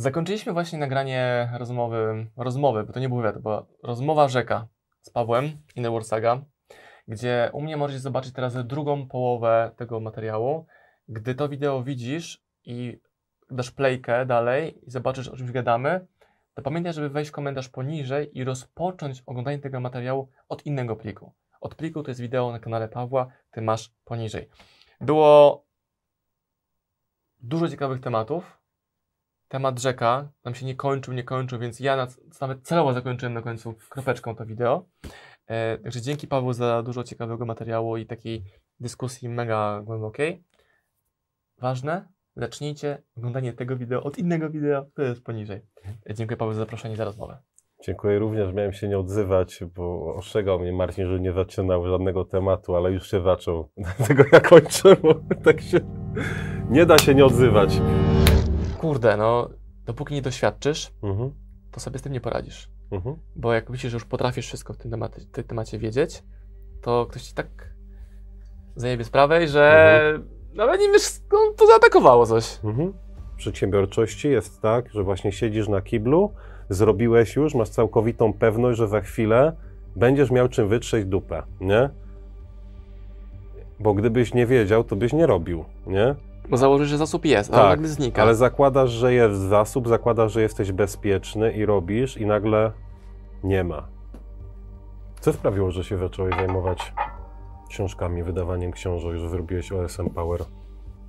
Zakończyliśmy właśnie nagranie rozmowy, rozmowy, bo to nie był wywiad, była rozmowa rzeka z Pawłem, Inner Saga, gdzie u mnie możecie zobaczyć teraz drugą połowę tego materiału. Gdy to wideo widzisz i dasz playkę dalej i zobaczysz o czymś gadamy, to pamiętaj, żeby wejść w komentarz poniżej i rozpocząć oglądanie tego materiału od innego pliku. Od pliku to jest wideo na kanale Pawła, ty masz poniżej. Było dużo ciekawych tematów. Temat rzeka nam się nie kończył, nie kończył, więc ja nawet celowo zakończyłem na końcu kropeczką to wideo. E, także dzięki Paweł za dużo ciekawego materiału i takiej dyskusji mega głębokiej. Ważne, zacznijcie oglądanie tego wideo od innego wideo, które jest poniżej. E, dziękuję Paweł za zaproszenie za rozmowę. Dziękuję również. Miałem się nie odzywać, bo ostrzegał mnie Marcin, że nie zaczynał żadnego tematu, ale już się zaczął. Dlatego ja kończę, bo tak się nie da się nie odzywać. Kurde, no, dopóki nie doświadczysz, Mhm, to sobie z tym nie poradzisz. mhm. Bo jak myślisz, że już potrafisz wszystko w tym temacie, tym temacie wiedzieć, to ktoś ci tak zajebie z prawej, że nawet nie wiesz, skąd to zaatakowało coś. Mhm. W przedsiębiorczości jest tak, że właśnie siedzisz na kiblu, zrobiłeś już, masz całkowitą pewność, że za chwilę będziesz miał czym wytrzeć dupę, nie? Bo gdybyś nie wiedział, to byś nie robił, nie? Bo założysz, że zasób jest, ale Tak, nagle znika. Ale zakładasz, że jest zasób, zakładasz, że jesteś bezpieczny i robisz i nagle nie ma. Co sprawiło, że się zacząłeś zajmować książkami, wydawaniem książek, że zrobiłeś OSM Power?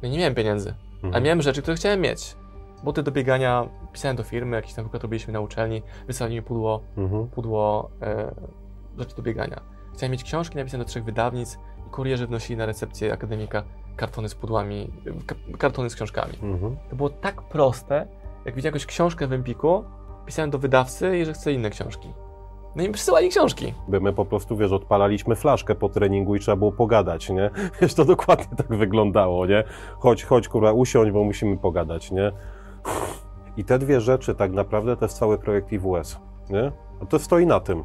Ja nie miałem pieniędzy, Mhm. a miałem rzeczy, które chciałem mieć. Buty do biegania, pisałem do firmy, jakiś tam wykład robiliśmy na uczelni, wysłali mi pudło, Mhm. pudło e, rzeczy do biegania. Chciałem mieć książki napisane do trzech wydawnic i kurierzy wnosili na recepcję akademika kartony z pudłami, ka kartony z książkami. Mhm. To było tak proste, jak widziałem jakąś książkę w Empiku, pisałem do wydawcy że chcę inne książki. No i przysyłali książki. By my po prostu, wiesz, odpalaliśmy flaszkę po treningu i trzeba było pogadać, nie? Wiesz, to dokładnie tak wyglądało, nie? Chodź, chodź, kurwa, usiądź, bo musimy pogadać, nie? I te dwie rzeczy tak naprawdę to jest cały projekt IWS, nie? A to stoi na tym.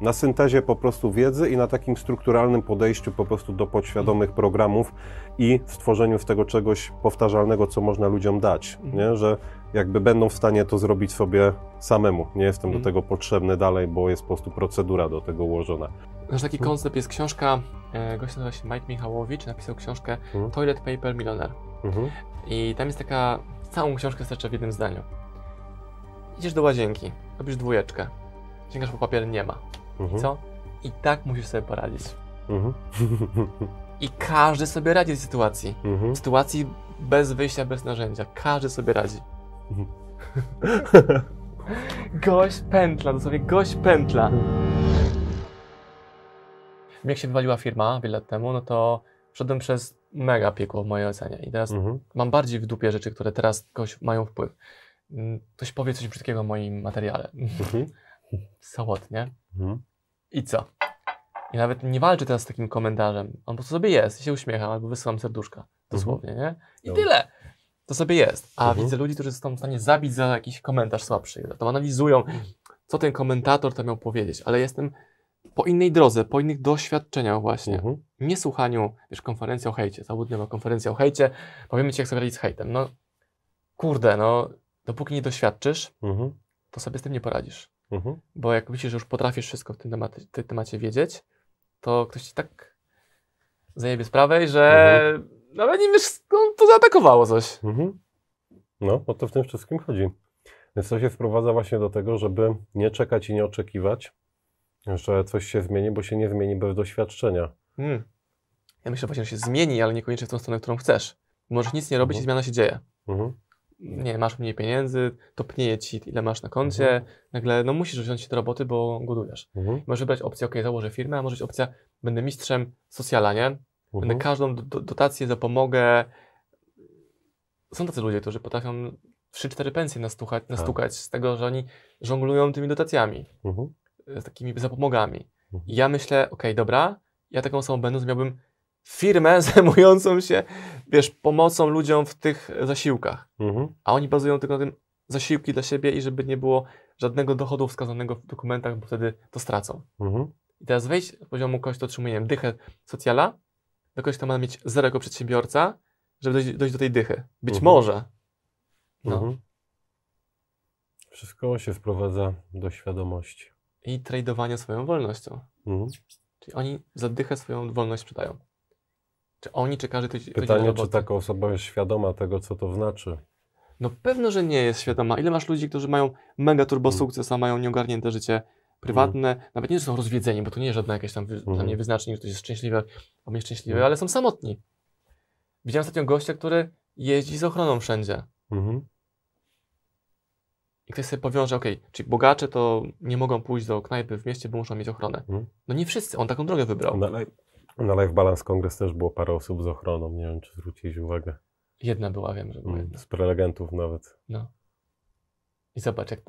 Na syntezie po prostu wiedzy i na takim strukturalnym podejściu po prostu do podświadomych programów i stworzeniu z tego czegoś powtarzalnego, co można ludziom dać, nie? Że jakby będą w stanie to zrobić sobie samemu. Nie jestem do Mhm. tego potrzebny dalej, bo jest po prostu procedura do tego ułożona. Nasz taki koncept jest książka, e, gość nazywa się Mike Michałowicz, napisał książkę Mhm. Toilet Paper Millionaire. Mhm. I tam jest taka, całą książkę starcza w jednym zdaniu. Idziesz do łazienki, robisz dwójeczkę, sięgasz po papier, nie ma. Mhm. Co? I tak musisz sobie poradzić. Mhm. I każdy sobie radzi w tej sytuacji. Mhm. W sytuacji bez wyjścia, bez narzędzia. Każdy sobie radzi. Mhm. gość pętla, dosłownie gość pętla. Jak się wywaliła firma wiele lat temu, no to szedłem przez mega piekło w mojej ocenie. I teraz Mhm. mam bardziej w dupie rzeczy, które teraz kogoś mają wpływ. Mm, Ktoś powie coś brzydkiego o moim materiale. Mhm. Sałot, nie? Mhm. I co? I nawet nie walczę teraz z takim komentarzem. On po prostu sobie jest i się uśmiecham albo wysyłam serduszka. Dosłownie, nie? I Dobra. tyle. To sobie jest. A Mhm. widzę ludzi, którzy są w stanie zabić za jakiś komentarz słabszy. To analizują, co ten komentator tam miał powiedzieć. Ale jestem po innej drodze, po innych doświadczeniach właśnie. Mhm. Nie słuchaniu, wiesz, konferencji o hejcie. Zawodniowa konferencja o hejcie. Powiemy ci, jak sobie radzić z hejtem. No, kurde, no, dopóki nie doświadczysz, Mhm. to sobie z tym nie poradzisz. Mhm. Bo jak myślisz, że już potrafisz wszystko w tym temacie, tym temacie wiedzieć, to ktoś ci tak zajebie z prawej, że nawet nie wiesz, skąd to zaatakowało coś. Mhm. No, o to w tym wszystkim chodzi. Więc to się sprowadza właśnie do tego, żeby nie czekać i nie oczekiwać, że coś się zmieni, bo się nie zmieni bez doświadczenia. Hmm. Ja myślę właśnie, że się zmieni, ale niekoniecznie w tą stronę, którą chcesz. Możesz nic nie robić Mhm. i zmiana się dzieje. Mhm. Nie, masz mniej pieniędzy, topnieje ci, ile masz na koncie, Mhm. nagle no musisz wziąć się do roboty, bo głodujesz. Mhm. Możesz wybrać opcję, ok, założę firmę, a może być opcja, będę mistrzem socjala, nie? Będę Mhm. każdą do, do, dotację zapomogę. Są tacy ludzie, którzy potrafią 3-4 pensje nastuchać, nastukać z tego, że oni żonglują tymi dotacjami, Mhm. z takimi zapomogami. Mhm. I ja myślę, okej, dobra, ja taką osobą będąc miałbym firmę zajmującą się, wiesz, pomocą ludziom w tych zasiłkach. Mhm. A oni bazują tylko na tym zasiłki dla siebie i żeby nie było żadnego dochodu wskazanego w dokumentach, bo wtedy to stracą. Mhm. I teraz wejść z poziomu kogoś, kto otrzymuje dychę socjala, do kogoś, kto ma mieć zero jako przedsiębiorca, żeby dojść, dojść do tej dychy. Być Mhm. może. No. Mhm. Wszystko się sprowadza do świadomości. I tradowania swoją wolnością. Mhm. Czyli oni za dychę swoją wolność sprzedają. Czy oni, czy każdy, Pytanie, czy taka osoba jest świadoma tego, co to znaczy? No pewno, że nie jest świadoma. Ile masz ludzi, którzy mają mega turbo Mm. sukces, a mają nieogarnięte życie prywatne, nawet nie, że są rozwiedzeni, bo to nie jest żadna jakaś tam wy, dla mnie wyznacznik, że ktoś jest szczęśliwy, a mnie szczęśliwy, Mhm. ale są samotni. Widziałem ostatnio gościa, który jeździ z ochroną wszędzie. Mhm. I ktoś sobie powiąże, okej, czyli bogacze to nie mogą pójść do knajpy w mieście, bo muszą mieć ochronę. Mhm. No nie wszyscy, on taką drogę wybrał. Na, live, na Live Balance Congress też było parę osób z ochroną. Nie wiem, czy zwróciliście uwagę. Jedna była, wiem, że była Mm, jedna. Z prelegentów nawet. No. I zobacz, jak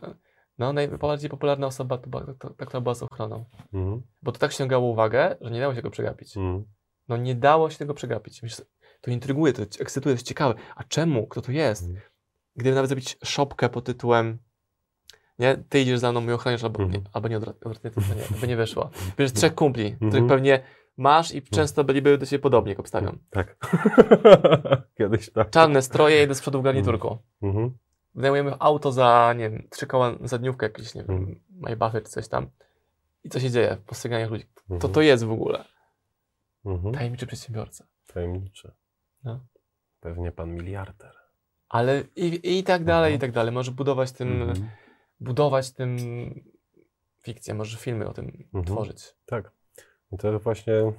no najbardziej popularna osoba to była ta, ta, która była z ochroną. Mhm. Bo to tak ściągało uwagę, że nie dało się go przegapić. Mhm. No nie dało się tego przegapić. Myślę, to intryguje, to ekscytuje, to jest ciekawe. A czemu? Kto to jest? Mhm. Gdyby nawet zrobić szopkę pod tytułem nie, ty idziesz za mną, mój ochroniarz, albo, Mhm. nie, albo nie odwrotnie, to nie, by nie wyszło. Bierzesz trzech kumpli, których pewnie masz i często byliby do siebie podobni, jak obstawiam. Tak. Kiedyś tak. Czarne stroje, jeden z przodu w garniturku. Mhm. Wynajmujemy auto za, nie wiem, trzy koła za dniówkę jakieś, nie wiem, Mhm. Maybachy czy coś tam. I co się dzieje w postrzeganiach ludzi? To Mhm. to jest w ogóle? Mhm. Tajemniczy przedsiębiorca. Tajemniczy. No. Pewnie pan miliarder. Ale i, i tak dalej, Mhm. i tak dalej. Możesz budować tym, Mhm. budować tym fikcję, możesz filmy o tym Mhm. tworzyć. Tak. I to jest właśnie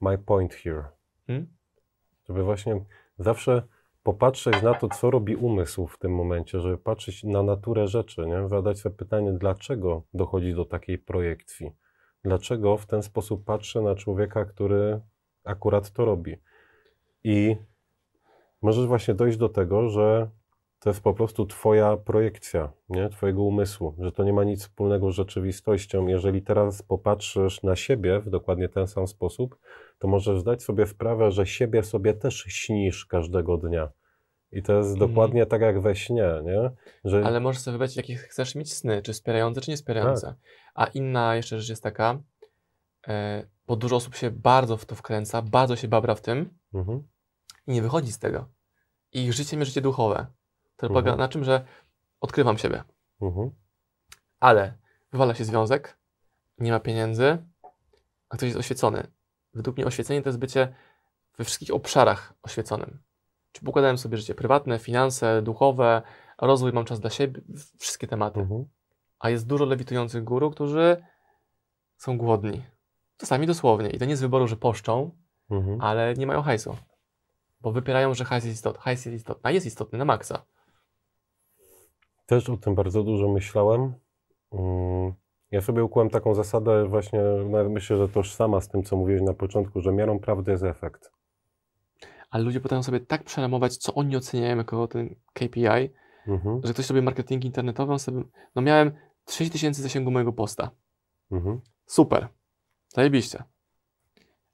my point here. Hmm? Żeby właśnie zawsze popatrzeć na to, co robi umysł w tym momencie, żeby patrzeć na naturę rzeczy, nie? zadać sobie pytanie, dlaczego dochodzi do takiej projekcji. Dlaczego w ten sposób patrzę na człowieka, który akurat to robi. I możesz właśnie dojść do tego, że to jest po prostu Twoja projekcja, nie? Twojego umysłu, że to nie ma nic wspólnego z rzeczywistością. Jeżeli teraz popatrzysz na siebie w dokładnie ten sam sposób, to możesz zdać sobie sprawę, że siebie sobie też śnisz każdego dnia. I to jest Mhm. dokładnie tak jak we śnie, nie? Że Ale możesz sobie wybrać, jakie chcesz mieć sny, czy wspierające, czy niespierające. Tak. A inna jeszcze rzecz jest taka, e, bo dużo osób się bardzo w to wkręca, bardzo się babra w tym mhm. i nie wychodzi z tego. I ich życie życie duchowe, które Mhm. polega na czym, że odkrywam siebie, Mhm. ale wywala się związek, nie ma pieniędzy, a ktoś jest oświecony. Według mnie oświecenie to jest bycie we wszystkich obszarach oświeconym. Czy pokładałem sobie życie prywatne, finanse, duchowe, rozwój, mam czas dla siebie, wszystkie tematy. Mhm. A jest dużo lewitujących guru, którzy są głodni. Czasami dosłownie. I to nie z wyboru, że poszczą, Mhm. ale nie mają hajsu. Bo wypierają, że hajs jest istotny. Hajs jest istotny, a jest istotny na maksa. Też o tym bardzo dużo myślałem. Mm, Ja sobie ukułem taką zasadę, właśnie nawet myślę, że tożsama z tym, co mówiłeś na początku, że miarą prawdy jest efekt. Ale ludzie potrafią sobie tak przeramować, co oni oceniają jako ten KPI, Mhm. że ktoś sobie marketing internetowy, on sobie, no miałem 3000 tysięcy zasięgu mojego posta. Mhm. Super. Zajebiście.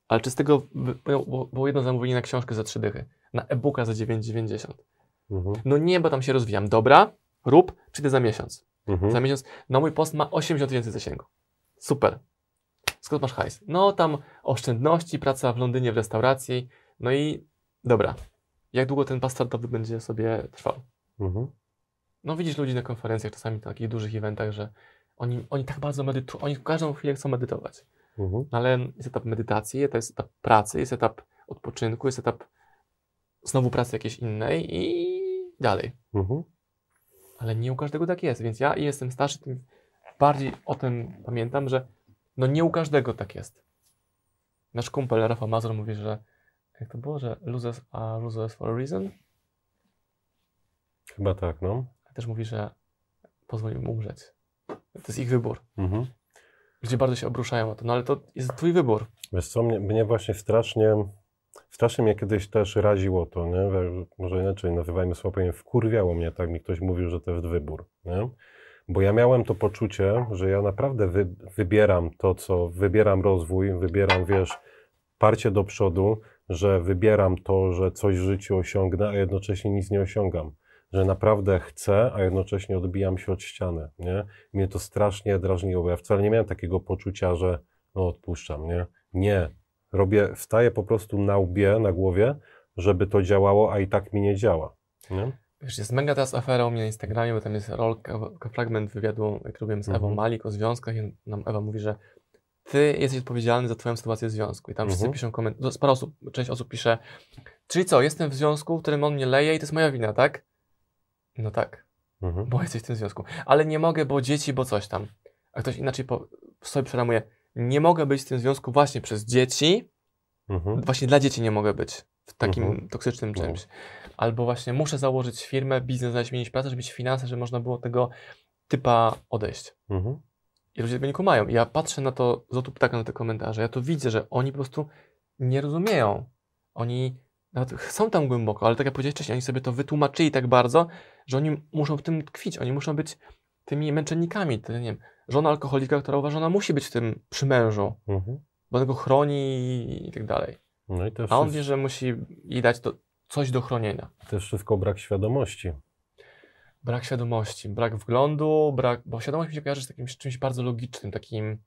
Ale czy z tego, bo, było jedno zamówienie na książkę za 3 dychy, na e-booka za 9,90. Mhm. No nie, bo tam się rozwijam. Dobra, rób, przyjdę za miesiąc. Mhm. Za miesiąc, no mój post ma 80 tysięcy zasięgu. Super. Skąd masz hajs? No tam oszczędności, praca w Londynie w restauracji, no i dobra. Jak długo ten pas startowy będzie sobie trwał? Mhm. No widzisz ludzi na konferencjach, czasami na takich dużych eventach, że oni, oni tak bardzo medytują, oni w każdą chwilę chcą medytować. Mhm. No ale jest etap medytacji, to jest etap pracy, jest etap odpoczynku, jest etap znowu pracy jakiejś innej i dalej. Mhm. Ale nie u każdego tak jest, więc ja jestem starszy, tym bardziej o tym pamiętam, że no nie u każdego tak jest. Nasz kumpel Rafał Mazur mówi, że jak to było, że losers are losers for a reason, Chyba tak, no. a też mówi, że pozwoli im umrzeć. To jest ich wybór. Mhm. Ludzie bardzo się obruszają o to, no ale to jest twój wybór. Wiesz co, mnie, mnie właśnie strasznie, strasznie mnie kiedyś też raziło to, nie? Może inaczej nazywajmy powiem, wkurwiało mnie, tak mi ktoś mówił, że to jest wybór, nie? Bo ja miałem to poczucie, że ja naprawdę wy, wybieram to, co, wybieram rozwój, wybieram, wiesz, parcie do przodu, że wybieram to, że coś w życiu osiągnę, a jednocześnie nic nie osiągam. Że naprawdę chcę, a jednocześnie odbijam się od ściany, nie? Mnie to strasznie drażniło, ja wcale nie miałem takiego poczucia, że no odpuszczam, nie? Nie. Robię, wstaję po prostu na łbie, na głowie, żeby to działało, a i tak mi nie działa. Nie? Wiesz, jest mega teraz afera u mnie na Instagramie, bo tam jest rolka, fragment wywiadu, jak robiłem z Ewą Mhm. Malik o związkach i nam Ewa mówi, że ty jesteś odpowiedzialny za twoją sytuację w związku. I tam wszyscy Mhm. piszą komentarze, sporo osób, część osób pisze, czyli co, jestem w związku, w którym on mnie leje i to jest moja wina, tak? No tak, Mhm. bo jesteś w tym związku. Ale nie mogę, bo dzieci, bo coś tam. A ktoś inaczej po, sobie przeramuje, nie mogę być w tym związku właśnie przez dzieci, Mhm. właśnie dla dzieci nie mogę być w takim Mhm. toksycznym No. czymś. Albo właśnie muszę założyć firmę, biznes, znaleźć zmienić pracę, żeby mieć finanse, żeby można było tego typa odejść. Mhm. I ludzie tego nie kumają. I ja patrzę na to z lotu ptaka, na te komentarze, ja to widzę, że oni po prostu nie rozumieją. Oni nawet są tam głęboko, ale tak jak powiedziałeś wcześniej, oni sobie to wytłumaczyli tak bardzo, że oni muszą w tym tkwić, oni muszą być tymi męczennikami. To, nie wiem, żona alkoholika, która uważa, że ona musi być w tym przy mężu, Mhm. bo on go chroni i tak dalej. No i A on wie, że musi jej dać to coś do chronienia. też wszystko brak świadomości. Brak świadomości, brak wglądu, brak, bo świadomość mi się kojarzy z takim czymś bardzo logicznym, takim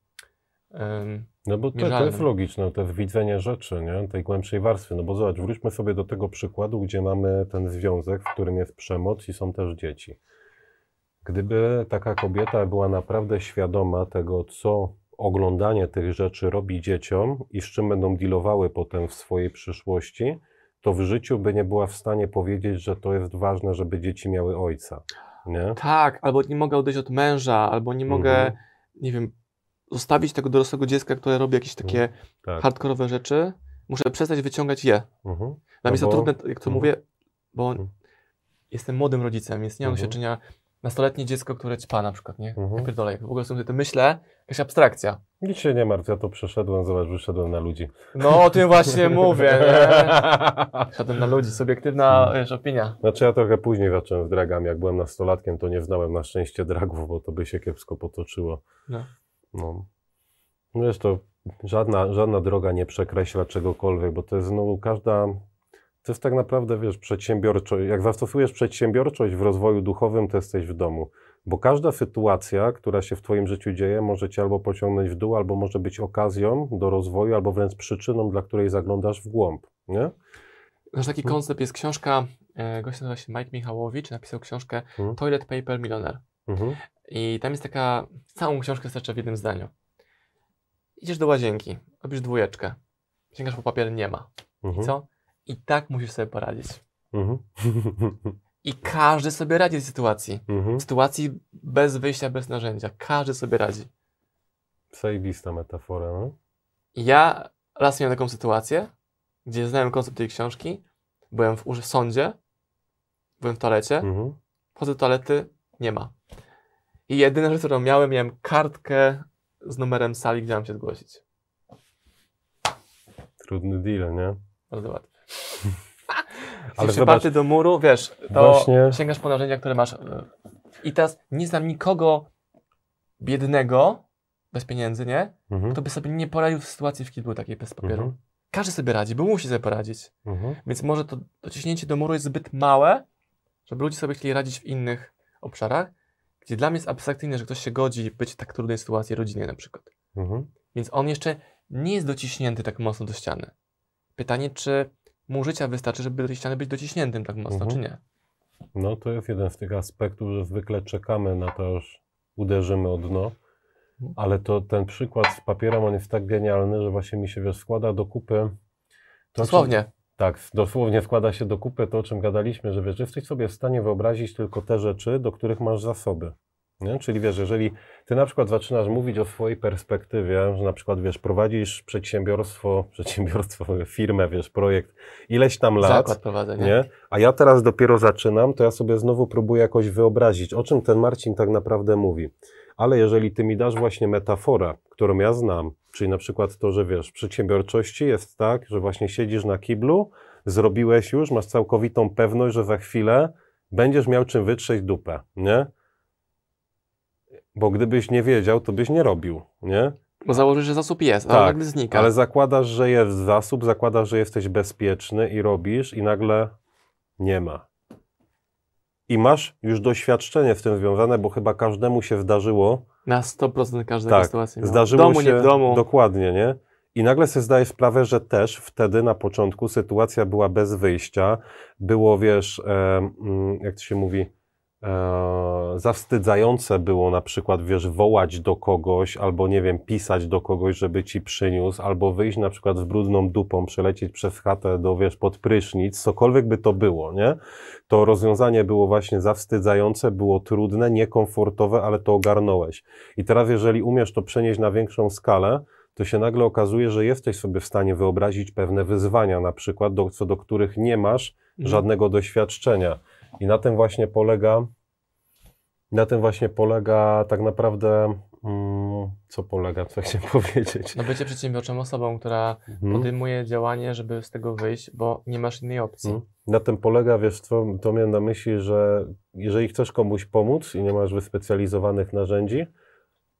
No bo to, to jest logiczne, to jest widzenie rzeczy, nie? tej głębszej warstwy. No bo zobacz, wróćmy sobie do tego przykładu, gdzie mamy ten związek, w którym jest przemoc i są też dzieci. Gdyby taka kobieta była naprawdę świadoma tego, co oglądanie tych rzeczy robi dzieciom i z czym będą dealowały potem w swojej przyszłości, to w życiu by nie była w stanie powiedzieć, że to jest ważne, żeby dzieci miały ojca. Nie? tak, albo nie mogę odejść od męża, albo nie mogę, Mhm. nie wiem, zostawić tego dorosłego dziecka, które robi jakieś takie Tak. hardkorowe rzeczy. Muszę przestać wyciągać je. Mhm. Dla No mnie jest to bo- trudne, jak to Mhm. mówię, bo Mhm. jestem młodym rodzicem, więc nie mam Mhm. doświadczenia. Nastoletnie dziecko, które ćpa na przykład, nie? Mhm. Pierdolę, jak w ogóle sobie to myślę, jakaś abstrakcja. Nic się nie martw, ja to przeszedłem, zobacz, wyszedłem na ludzi. No o tym właśnie mówię, nie? Szedłem na ludzi, subiektywna wiesz, opinia. Znaczy ja trochę później zacząłem z dragami, jak byłem nastolatkiem, to nie znałem na szczęście dragów, bo to by się kiepsko potoczyło. No. No. No Wiesz, to żadna, żadna droga nie przekreśla czegokolwiek, bo to jest znowu każda, to jest tak naprawdę, wiesz, przedsiębiorczość, jak zastosujesz przedsiębiorczość w rozwoju duchowym, to jesteś w domu. Bo każda sytuacja, która się w Twoim życiu dzieje, może Cię albo pociągnąć w dół, albo może być okazją do rozwoju, albo wręcz przyczyną, dla której zaglądasz w głąb, nie? Znasz, taki Mhm. koncept jest książka, e, gość nazywa się Mike Michałowicz, napisał książkę Mhm. Toilet Paper Millionaire. Mhm. I tam jest taka, całą książkę starczę w jednym zdaniu. Idziesz do łazienki, robisz dwójeczkę, sięgasz po papier, nie ma. I Mhm. co? I tak musisz sobie poradzić. Mhm. I każdy sobie radzi w tej sytuacji. Mhm. W sytuacji bez wyjścia, bez narzędzia. Każdy sobie radzi. Zajebista metafora, no? Ja raz miałem taką sytuację, gdzie znałem koncept tej książki, byłem w, w sądzie, byłem w toalecie, Mhm. wchodzę do toalety, nie ma. I jedyna rzecz, którą miałem, miałem kartkę z numerem sali, gdzie mam się zgłosić. Trudny deal, nie? Bardzo łatwo. Ale przyparty do muru, wiesz, to Właśnie- sięgasz po narzędzia, które masz. y, I teraz nie znam nikogo biednego, bez pieniędzy, nie? Mhm. Kto by sobie nie poradził w sytuacji, w której był takiej bez papieru. Mhm. Każdy sobie radzi, bo musi sobie poradzić. Mhm. Więc może to dociśnięcie do muru jest zbyt małe, żeby ludzie sobie chcieli radzić w innych obszarach, gdzie dla mnie jest abstrakcyjne, że ktoś się godzi być w tak trudnej sytuacji rodzinnej na przykład. Mhm. Więc on jeszcze nie jest dociśnięty tak mocno do ściany. Pytanie, czy mu życia wystarczy, żeby do tej ściany być dociśniętym tak mocno, Mhm. czy nie? No to jest jeden z tych aspektów, że zwykle czekamy na to, aż uderzymy o dno, Mhm. ale to ten przykład z papierem, on jest tak genialny, że właśnie mi się wiesz, składa do kupy. To, o czym- Dosłownie. Tak, dosłownie składa się do kupy to, o czym gadaliśmy, że wiesz, jesteś sobie w stanie wyobrazić tylko te rzeczy, do których masz zasoby. Nie? Czyli wiesz, jeżeli ty na przykład zaczynasz mówić o swojej perspektywie, że na przykład wiesz, prowadzisz przedsiębiorstwo, przedsiębiorstwo, firmę, wiesz, projekt ileś tam lat, Zakład prowadzę, nie? nie? A ja teraz dopiero zaczynam, to ja sobie znowu próbuję jakoś wyobrazić, o czym ten Marcin tak naprawdę mówi. Ale jeżeli ty mi dasz właśnie metaforę, którą ja znam, czyli na przykład to, że wiesz, w przedsiębiorczości jest tak, że właśnie siedzisz na kiblu, zrobiłeś już, masz całkowitą pewność, że za chwilę będziesz miał czym wytrzeć dupę, nie? Bo gdybyś nie wiedział, to byś nie robił, nie? Bo założysz, że zasób jest, ale Tak, nagle znika. Ale zakładasz, że jest zasób, zakładasz, że jesteś bezpieczny i robisz, i nagle nie ma. I masz już doświadczenie z tym związane, bo chyba każdemu się zdarzyło. Na 100% każda Tak, sytuacja. Zdarzyło w domu, się nie w domu. dokładnie, nie? I nagle sobie zdaję sprawę, że też wtedy na początku sytuacja była bez wyjścia. Było, wiesz, e, jak to się mówi, e, zawstydzające było na przykład, wiesz, wołać do kogoś, albo nie wiem, pisać do kogoś, żeby ci przyniósł, albo wyjść na przykład z brudną dupą, przelecieć przez chatę do, wiesz, pod prysznic, cokolwiek by to było, nie? To rozwiązanie było właśnie zawstydzające, było trudne, niekomfortowe, ale to ogarnąłeś. I teraz, jeżeli umiesz to przenieść na większą skalę, to się nagle okazuje, że jesteś sobie w stanie wyobrazić pewne wyzwania, na przykład, do, co do których nie masz Mhm. żadnego doświadczenia. I na tym właśnie polega, na tym właśnie polega tak naprawdę, mm, co polega, co chciałem powiedzieć. No bycie przedsiębiorczą osobą, która Mhm. podejmuje działanie, żeby z tego wyjść, bo nie masz innej opcji. Mhm. Na tym polega, wiesz co, to miałem na myśli, że jeżeli chcesz komuś pomóc i nie masz wyspecjalizowanych narzędzi,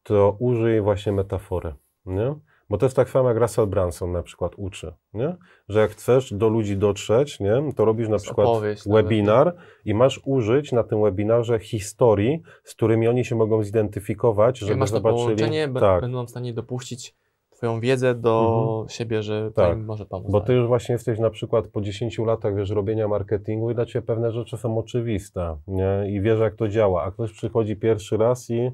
to użyj właśnie metafory, nie? Bo to jest tak samo jak Russell Branson na przykład uczy, nie? Że jak chcesz do ludzi dotrzeć, nie? To robisz na przykład opowieść nawet, webinar i masz użyć na tym webinarze historii, z którymi oni się mogą zidentyfikować, żeby masz to zobaczyli. połączenie, tak, będą w stanie dopuścić Twoją wiedzę do siebie, że to Tak. im może pomóc. Bo ty już właśnie jesteś na przykład po 10 latach wiesz, robienia marketingu i dla ciebie pewne rzeczy są oczywiste, nie? I wiesz, jak to działa. A ktoś przychodzi pierwszy raz i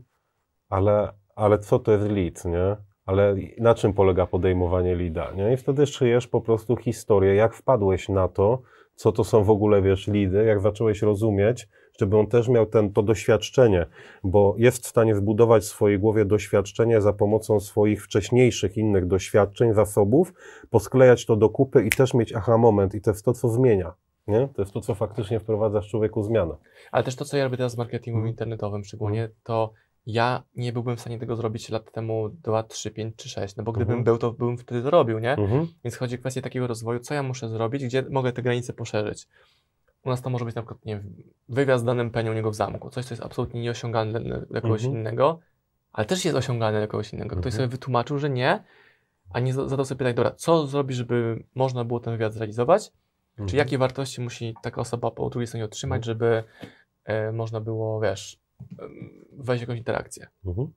ale, ale co to jest lead, nie? Ale na czym polega podejmowanie leada, nie? I wtedy szyjesz po prostu historię, jak wpadłeś na to, co to są w ogóle, wiesz, leady, jak zacząłeś rozumieć, żeby on też miał ten, to doświadczenie, bo jest w stanie zbudować w swojej głowie doświadczenie za pomocą swoich wcześniejszych innych doświadczeń, zasobów, posklejać to do kupy i też mieć aha moment i to jest to, co zmienia. Nie? To jest to, co faktycznie wprowadza w człowieku zmianę. Ale też to, co ja robię teraz z marketingiem Mhm. internetowym szczególnie, to ja nie byłbym w stanie tego zrobić lat temu 2, 3, 5 czy 6, no bo gdybym Mhm. był, to bym wtedy to robił, nie? Mhm. Więc chodzi o kwestię takiego rozwoju, co ja muszę zrobić, gdzie mogę te granice poszerzyć. U nas to może być na przykład, nie wywiad z danym peniem u niego w zamku, coś, co jest absolutnie nieosiągalne dla kogoś Mhm. innego, ale też jest osiągalne dla kogoś innego. Ktoś sobie wytłumaczył, że nie, a nie za- zadał sobie pytanie, dobra, co zrobić, żeby można było ten wywiad zrealizować, czy jakie wartości musi taka osoba po drugiej stronie otrzymać, żeby e, można było, wiesz, wejść w jakąś interakcję. Mhm.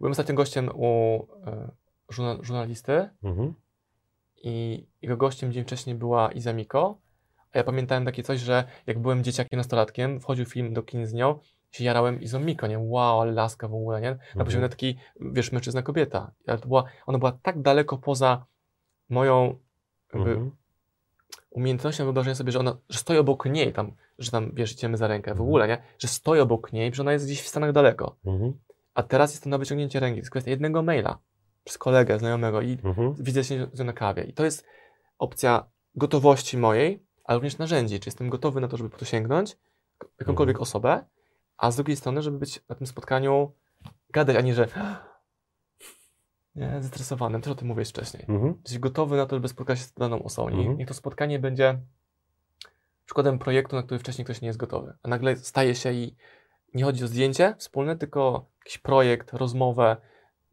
Byłem ostatnio gościem u e, żurna- żurnalisty Mhm. i jego gościem dzień wcześniej była Iza Miko, a ja pamiętałem takie coś, że jak byłem dzieciakiem, nastolatkiem, wchodził film do kin z nią, się jarałem Izą Miko, nie? Wow, ale laska w ogóle, nie? Na Mhm. poziomie taki, wiesz, mężczyzna-kobieta. Ale to była, ona była tak daleko poza moją jakby, Mhm. umiejętnością wyobrażenia sobie, że ona, że stoi obok niej tam, że tam, wiesz, idziemy za rękę w ogóle, nie? Że stoi obok niej, że ona jest gdzieś w Stanach daleko. Mhm. A teraz jest to na wyciągnięcie ręki. To jest kwestia jednego maila przez kolegę, znajomego i Mhm. widzę się na kawie. I to jest opcja gotowości mojej, ale również narzędzi. Czy jestem gotowy na to, żeby po to sięgnąć, jakąkolwiek Mhm. osobę, a z drugiej strony, żeby być na tym spotkaniu, gadać, a nie, że nie, zestresowanym, też o tym mówiłeś wcześniej. Mhm. Jesteś gotowy na to, żeby spotkać się z daną osobą. Mhm. niech to spotkanie będzie przykładem projektu, na który wcześniej ktoś nie jest gotowy. A nagle staje się i nie chodzi o zdjęcie wspólne, tylko jakiś projekt, rozmowę,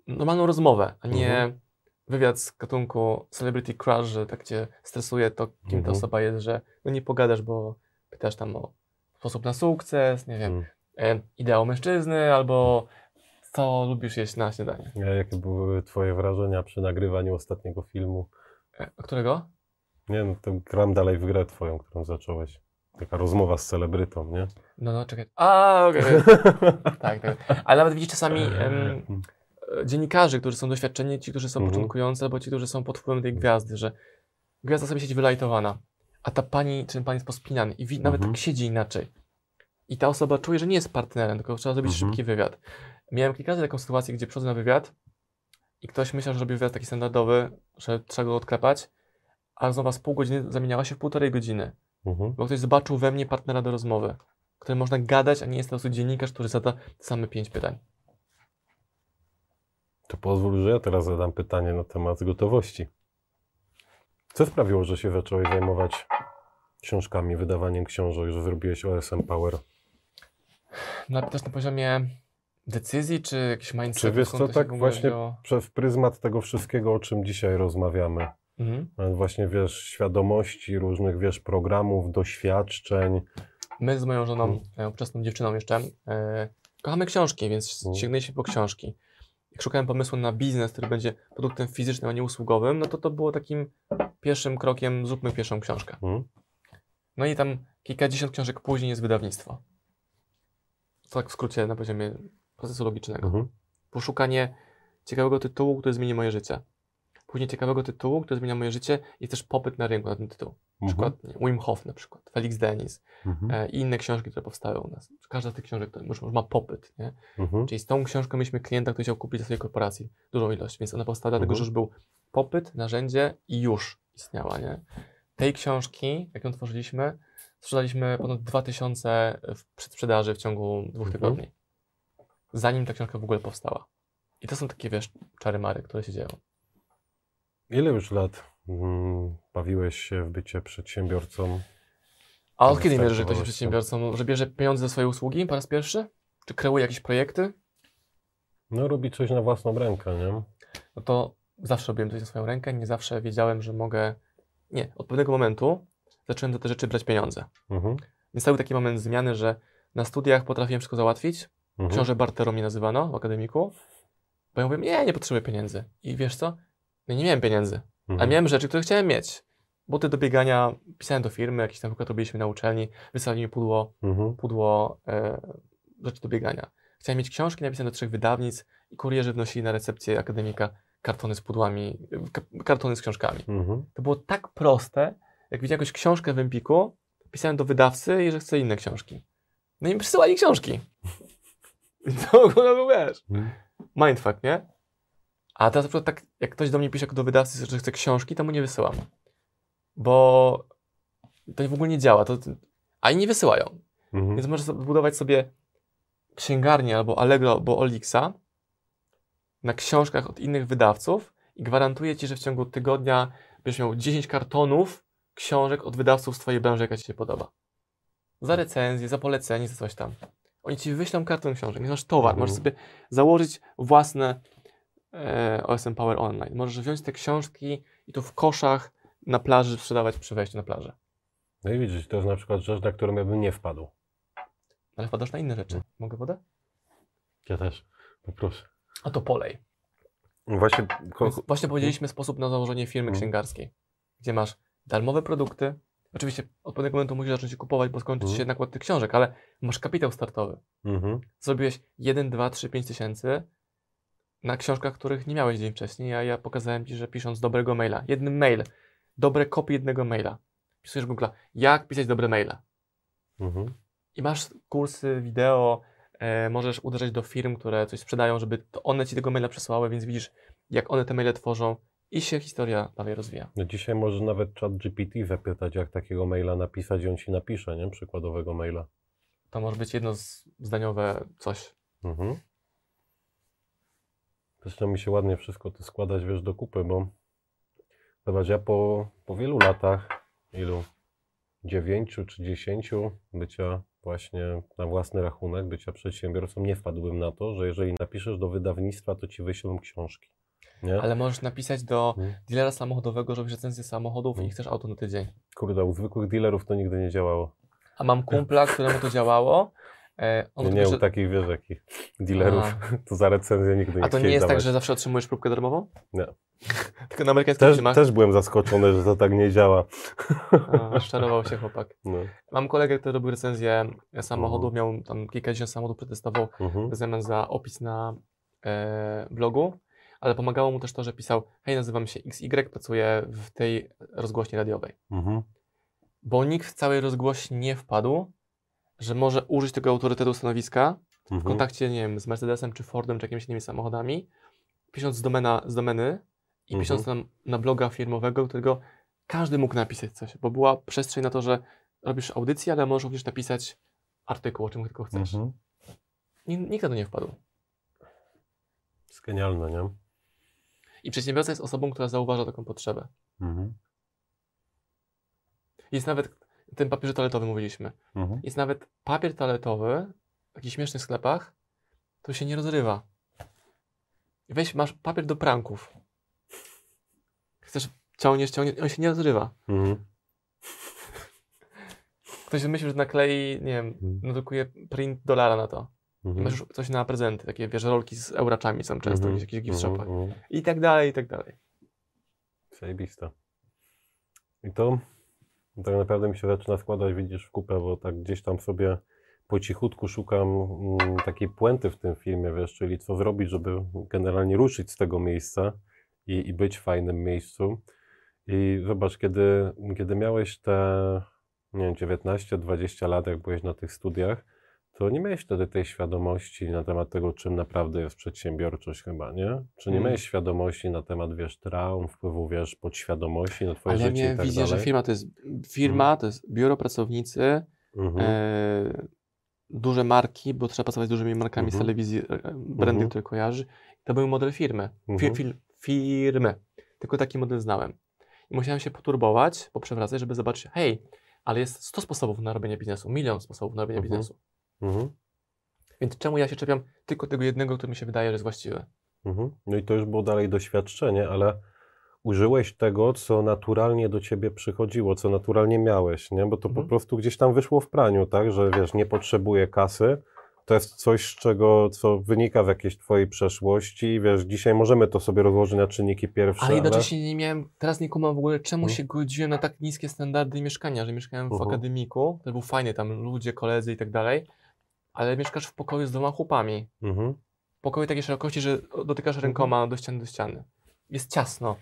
normalną rozmowę, a nie Mhm. wywiad z gatunku Celebrity Crush, że tak cię stresuje to, kim ta Mhm. osoba jest, że no nie pogadasz, bo pytasz tam o sposób na sukces, nie wiem, Mhm. e, ideał mężczyzny, albo co lubisz jeść na śniadanie. A Jakie były twoje wrażenia przy nagrywaniu ostatniego filmu? E, którego? Nie, no to gram dalej w grę twoją, którą zacząłeś. Taka rozmowa z celebrytą, nie? No, no, czekaj. A, okej. tak, tak. Ale nawet widzisz czasami em, e, dziennikarzy, którzy są doświadczeni, ci, którzy są Mhm. początkujący, albo ci, którzy są pod wpływem tej gwiazdy, że gwiazda sobie siedzi wylajtowana, a ta pani, czy ten pan jest pospinany i wi- nawet Mhm. tak siedzi inaczej. I ta osoba czuje, że nie jest partnerem, tylko trzeba zrobić Mhm. szybki wywiad. Miałem kilka razy taką sytuację, gdzie przychodzę na wywiad i ktoś myślał, że robi wywiad taki standardowy, że trzeba go odklepać, a rozmowa z pół godziny zamieniała się w półtorej godziny. Mhm. Bo ktoś zobaczył we mnie partnera do rozmowy, którym można gadać, a nie jest to prostu dziennikarz, który zada same pięć pytań. To pozwól, że ja teraz zadam pytanie na temat gotowości. Co sprawiło, że się zacząłeś zajmować książkami, wydawaniem książek, że zrobiłeś OSM Power? No, ale też na poziomie decyzji, czy jakiś mindset? Czy wiesz co, tak właśnie wzięło? przez pryzmat tego wszystkiego, o czym dzisiaj rozmawiamy. Mhm. Właśnie, wiesz, świadomości różnych, wiesz, programów, doświadczeń. My z moją żoną, Mhm. e, ówczesną dziewczyną jeszcze, e, kochamy książki, więc Mhm. sięgnęliśmy po książki. Jak szukałem pomysłu na biznes, który będzie produktem fizycznym, a nie usługowym, no to to było takim pierwszym krokiem, zróbmy pierwszą książkę. Mhm. No i tam kilkadziesiąt książek później jest wydawnictwo. To tak w skrócie na poziomie procesu logicznego. Mhm. Poszukanie ciekawego tytułu, który zmieni moje życie. Później ciekawego tytułu, który zmienia moje życie i też popyt na rynku na ten tytuł. Na przykład nie, Wim Hof na przykład, Felix Denis Mhm. e, i inne książki, które powstały u nas. Każda z tych książek to już, już ma popyt, nie? Mhm. Czyli z tą książką mieliśmy klienta, który chciał kupić dla swojej korporacji dużą ilość, więc ona powstała dlatego, Mhm. że już był popyt, narzędzie i już istniała, nie? Tej książki, jak ją tworzyliśmy, sprzedaliśmy ponad 2000 w przedsprzedaży w ciągu dwóch Mhm. tygodni. Zanim ta książka w ogóle powstała. I to są takie, wiesz, czary mary, które się dzieją. Ile już lat mm, bawiłeś się w bycie przedsiębiorcą? A od kiedy mierzysz, że ktoś to jest przedsiębiorcą? Że bierze pieniądze za swoje usługi po raz pierwszy? Czy kreuje jakieś projekty? No robi coś na własną rękę, nie? no to zawsze robiłem coś na swoją rękę, nie zawsze wiedziałem, że mogę. Nie, od pewnego momentu zacząłem za te rzeczy brać pieniądze. Mhm. Więc był taki moment zmiany, że na studiach potrafiłem wszystko załatwić. Mhm. Książę barterą mnie nazywano w akademiku. Bo ja mówię, nie, nie potrzebuję pieniędzy. I wiesz co? Ja nie miałem pieniędzy, a Mhm. miałem rzeczy, które chciałem mieć. Buty do biegania, pisałem do firmy, jakiś tam wykład robiliśmy na uczelni, wysłali mi pudło, Mhm. pudło e, rzeczy do biegania. Chciałem mieć książki napisane do trzech wydawnic i kurierzy wnosili na recepcję akademika kartony z pudłami, ka- kartony z książkami. Mhm. To było tak proste, jak widziałem jakąś książkę w Empiku, pisałem do wydawcy i że chcę inne książki. No i mi przysyłali książki. I to w ogóle był, wiesz, Mhm. mindfuck, nie? A teraz na przykład tak, jak ktoś do mnie pisze do wydawcy, że chce książki, to mu nie wysyłam. Bo to w ogóle nie działa. To, a inni wysyłają. Mhm. Więc możesz budować sobie księgarnię albo Allegro, albo Olixa na książkach od innych wydawców i gwarantuję Ci, że w ciągu tygodnia będziesz miał 10 kartonów książek od wydawców z Twojej branży, jaka Ci się podoba. Za recenzję, za polecenie, za coś tam. Oni Ci wyślą karton książek, masz towar, Mhm. możesz sobie założyć własne OSM Power Online. Możesz wziąć te książki i to w koszach na plaży sprzedawać przy wejściu na plażę. No i widzisz, to jest na przykład rzecz, na którą ja bym nie wpadł. Ale wpadasz na inne rzeczy. Mogę wodę? Ja też. Poproszę. A to polej. Właśnie, ko- Więc właśnie powiedzieliśmy sposób na założenie firmy Mhm. księgarskiej, gdzie masz darmowe produkty. Oczywiście od pewnego momentu musisz zacząć je kupować, bo skończy się nakład tych książek, ale masz kapitał startowy. mhm. Zrobiłeś 1, 2, 3, 5 tysięcy na książkach, których nie miałeś dzień wcześniej, a ja pokazałem ci, że pisząc dobrego maila, jednym mail, dobre kopie jednego maila, pisujesz w Google, jak pisać dobre maile. Mhm. I masz kursy, wideo, e, możesz uderzać do firm, które coś sprzedają, żeby to one ci tego maila przesłały, więc widzisz, jak one te maile tworzą i się historia dalej rozwija. No dzisiaj może nawet chat GPT zapytać, jak takiego maila napisać i on ci napisze, nie? Przykładowego maila. To może być jedno zdaniowe coś. Mhm. Zresztą mi się ładnie wszystko to składać, wiesz, do kupy, bo zobacz, ja po, po wielu latach, ilu? Dziewięciu czy dziesięciu bycia właśnie na własny rachunek, bycia przedsiębiorcą, nie wpadłbym na to, że jeżeli napiszesz do wydawnictwa, to ci wyślą książki. Nie? Ale możesz napisać do Mhm. dealera samochodowego, że robisz recenzję samochodów i Mhm. chcesz auto na tydzień. Kurde, u zwykłych dealerów to nigdy nie działało. A mam kumpla, któremu to działało. E, on Nie, nie u takich, wiesz, jakich dealerów, to za recenzję nigdy nie A to nie jest tak, dawać. że zawsze otrzymujesz próbkę darmową? Nie. Tylko na amerykańskich Też, filmach. też byłem zaskoczony, że to tak nie działa. A, Szczarował się chłopak. No. Mam kolegę, który robił recenzję samochodów, miał tam kilkadziesiąt samochodów, przetestował Mhm. w zamian za opis na e, blogu, ale pomagało mu też to, że pisał hej, nazywam się XY, pracuję w tej rozgłośni radiowej. Mhm. Bo nikt w całej rozgłośni nie wpadł, że może użyć tego autorytetu stanowiska w Mhm. kontakcie, nie wiem, z Mercedesem, czy Fordem, czy jakimiś innymi samochodami, pisząc z, domena, z domeny i Mhm. pisząc tam na bloga firmowego, którego każdy mógł napisać coś, bo była przestrzeń na to, że robisz audycję, ale możesz również napisać artykuł, o czym tylko chcesz. Mhm. Nikt na to nie wpadł. Jest genialne, nie? I przedsiębiorca jest osobą, która zauważa taką potrzebę. Mhm. Jest nawet, w tym papierze toaletowym mówiliśmy, Mhm. jest nawet papier toaletowy w jakichś śmiesznych sklepach, to się nie rozrywa. Weź, masz papier do pranków. Chcesz, ciągniesz, ciągniesz, on się nie rozrywa. Mhm. Ktoś wymyślił, że naklei, nie wiem, Mhm. nadrukuje print dolara na to. Mhm. masz już coś na prezenty, takie wiesz, rolki z euraczami są często Mhm. w jakichś gift Mhm, shopach. mhm. I tak dalej, i tak dalej. Zajebiste. I to tak naprawdę mi się zaczyna składać, widzisz, w kupę, bo tak gdzieś tam sobie po cichutku szukam mm, takiej puenty w tym filmie, wiesz, czyli co zrobić, żeby generalnie ruszyć z tego miejsca i, i być w fajnym miejscu. I zobacz, kiedy, kiedy miałeś te, nie wiem, 19-20 lat, jak byłeś na tych studiach, to nie miałeś wtedy tej świadomości na temat tego, czym naprawdę jest przedsiębiorczość chyba, nie? Czy nie Mm. miałeś świadomości na temat, wiesz, traum, wpływu, wiesz, podświadomości na twoje Ale ja życie i miałem tak wizję, że dalej? firma to jest firma, to jest biuro pracownicy, Mhm. e, duże marki, bo trzeba pracować z dużymi markami Mhm. z telewizji, e, brandy, Mhm. które kojarzy. To był model firmy. Fi, Mhm. firmy. Tylko taki model znałem. I musiałem się poturbować, poprzewracać, żeby zobaczyć, hej, ale jest 100 sposobów na robienie biznesu, milion sposobów na robienie Mhm. biznesu. Mhm. Więc czemu ja się czepiam tylko tego jednego, który mi się wydaje, że jest właściwy? Mhm. No i to już było dalej doświadczenie, ale użyłeś tego, co naturalnie do ciebie przychodziło, co naturalnie miałeś, nie? Bo to po Mhm. prostu gdzieś tam wyszło w praniu, tak? Że wiesz, nie potrzebuję kasy. To jest coś, z czego, co wynika w jakiejś twojej przeszłości wiesz, dzisiaj możemy to sobie rozłożyć na czynniki pierwsze, Ale jednocześnie nie miałem, teraz nie kumam w ogóle, czemu Mhm. się godziłem na tak niskie standardy mieszkania, że mieszkałem w Mhm. akademiku, to był fajny, tam ludzie, koledzy i tak dalej, ale mieszkasz w pokoju z dwoma chłopami. Mhm. Pokoju takiej szerokości, że dotykasz Mhm. rękoma do ściany do ściany. Jest ciasno.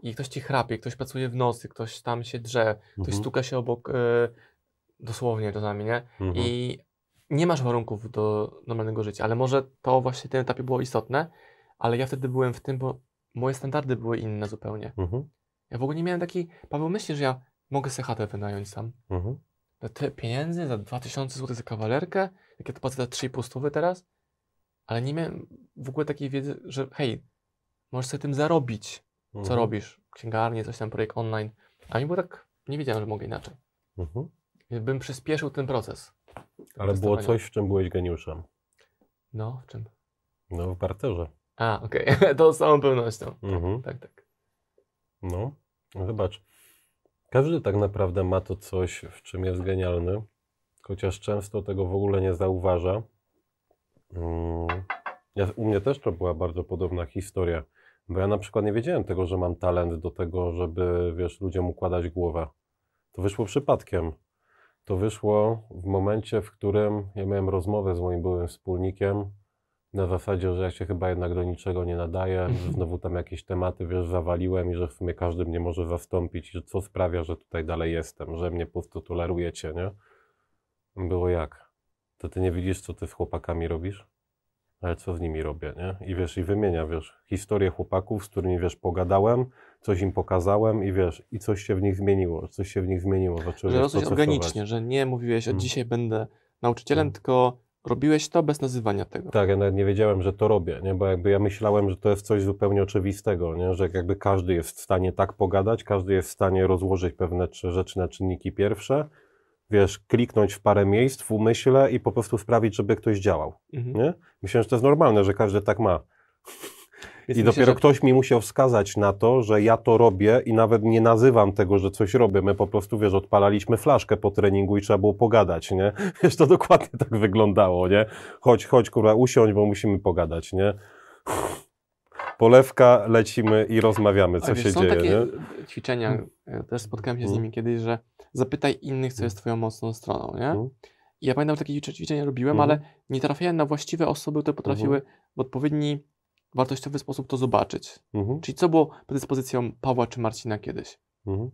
I ktoś ci chrapie, ktoś pracuje w nocy, ktoś tam się drze, ktoś Mhm. stuka się obok, e, dosłownie czasami, nie? Mhm. I nie masz warunków do normalnego życia, ale może to właśnie w tym etapie było istotne, ale ja wtedy byłem w tym, bo moje standardy były inne zupełnie. Mhm. Ja w ogóle nie miałem takiej, Paweł myśli, że ja mogę sobie chatę wynająć sam. Mhm. Za tyle pieniędzy, za 2000 zł za kawalerkę, jak ja to płacę za 3,5 stówy teraz, ale nie miałem w ogóle takiej wiedzy, że hej, możesz sobie tym zarobić, co Mhm. robisz, księgarnię, coś tam, projekt online, a mi było tak, nie wiedziałem, że mogę inaczej. Mhm. Bym przyspieszył ten proces. Ale było coś, w czym byłeś geniuszem. No, w czym? No, w barterze. A, okej, to z całą pewnością. Mhm. Tak, tak. No, zobacz. Każdy tak naprawdę ma to coś, w czym jest genialny, chociaż często tego w ogóle nie zauważa. Mm, Ja, u mnie też to była bardzo podobna historia, bo ja na przykład nie wiedziałem tego, że mam talent do tego, żeby, wiesz, ludziom układać głowę. To wyszło przypadkiem. To wyszło w momencie, w którym ja miałem rozmowę z moim byłym wspólnikiem na zasadzie, że ja się chyba jednak do niczego nie nadaję, że znowu tam jakieś tematy, wiesz, zawaliłem i że w sumie każdy mnie może zastąpić i że co sprawia, że tutaj dalej jestem, że mnie po prostu tolerujecie, nie? Było jak? To ty nie widzisz, co ty z chłopakami robisz? Ale co z nimi robię, nie? I wiesz, i wymienia, wiesz, historię chłopaków, z którymi, wiesz, pogadałem, coś im pokazałem i wiesz, i coś się w nich zmieniło, coś się w nich zmieniło, zacząłem Że rosłeś organicznie, że nie mówiłeś, od Mm. dzisiaj będę nauczycielem, Mm. tylko robiłeś to bez nazywania tego. Tak, ja nawet nie wiedziałem, że to robię, nie? bo jakby ja myślałem, że to jest coś zupełnie oczywistego, nie? że jakby każdy jest w stanie tak pogadać, każdy jest w stanie rozłożyć pewne czy- rzeczy na czynniki pierwsze, wiesz, kliknąć w parę miejsc w umyśle i po prostu sprawić, żeby ktoś działał, Mhm. nie? Myślałem, że to jest normalne, że każdy tak ma. Więc I myślę, dopiero że- ktoś mi musiał wskazać na to, że ja to robię i nawet nie nazywam tego, że coś robię. My po prostu, wiesz, odpalaliśmy flaszkę po treningu i trzeba było pogadać, nie? Wiesz, to dokładnie tak wyglądało, nie? Chodź, chodź, kurwa, usiądź, bo musimy pogadać, nie? Polewka, lecimy i rozmawiamy, co wiesz, się są dzieje, takie nie? ćwiczenia, e, też spotkałem się z Mm. nimi kiedyś, że zapytaj innych, co jest twoją mocną stroną, nie? Mm. I ja pamiętam, że takie ćwicze- ćwiczenia robiłem, Mhm. ale nie trafiałem na właściwe osoby, które potrafiły w odpowiedni, wartościowy sposób to zobaczyć. Mhm, Czyli co było predyspozycją Pawła czy Marcina kiedyś? mhm,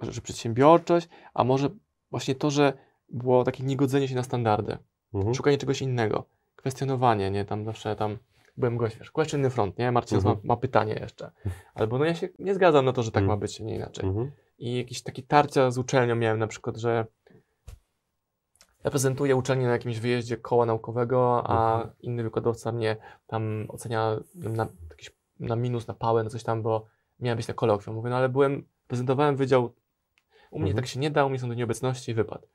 Że, że przedsiębiorczość, a może właśnie to, że było takie niegodzenie się na standardy, mhm, szukanie czegoś innego, kwestionowanie, nie? Tam zawsze tam byłem gość, wiesz, question front, nie? Marcin Mhm. ma, ma pytanie jeszcze. Albo no ja się nie zgadzam na to, że tak Mhm. ma być, nie inaczej. mhm, I jakieś takie tarcia z uczelnią miałem na przykład, że reprezentuję uczelnię na jakimś wyjeździe koła naukowego, a Mhm. inny wykładowca mnie tam ocenia na, jakiś, na minus, na pałę, na coś tam, bo miałem być na kolokwium. Mówię, no ale byłem, prezentowałem wydział, u mnie Mhm. tak się nie da, u mnie są do nieobecności i wypadł.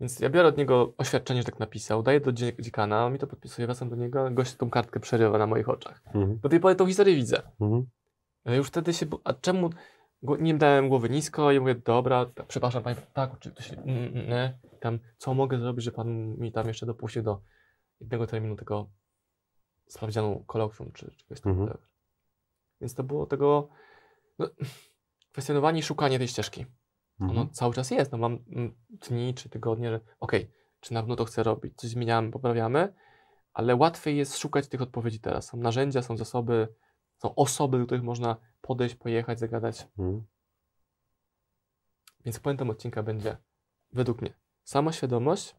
Więc ja biorę od niego oświadczenie, że tak napisał, daję do dzie- dziekana, on mi to podpisuje, wracam do niego, gość tą kartkę przerywa na moich oczach. mhm, Do tej pory tą historię widzę. mhm. Ja już wtedy się. A czemu. Nie dałem głowy nisko i mówię, dobra, ta- przepraszam panie, tak, mm, Nie, tam, co mogę zrobić, że pan mi tam jeszcze dopuścił do. jednego terminu tego sprawdzianu kolokwium czy czegoś tam. Mhm. Więc to było tego no, kwestionowanie i szukanie tej ścieżki. Mhm. Ono cały czas jest. No mam mm, dni czy tygodnie, że okej, czy na pewno to chcę robić, coś zmieniamy, poprawiamy, ale łatwiej jest szukać tych odpowiedzi teraz. Są narzędzia, są zasoby, są osoby, do których można podejść, pojechać, zagadać. Mhm. Więc puentą odcinka będzie, według mnie, samoświadomość,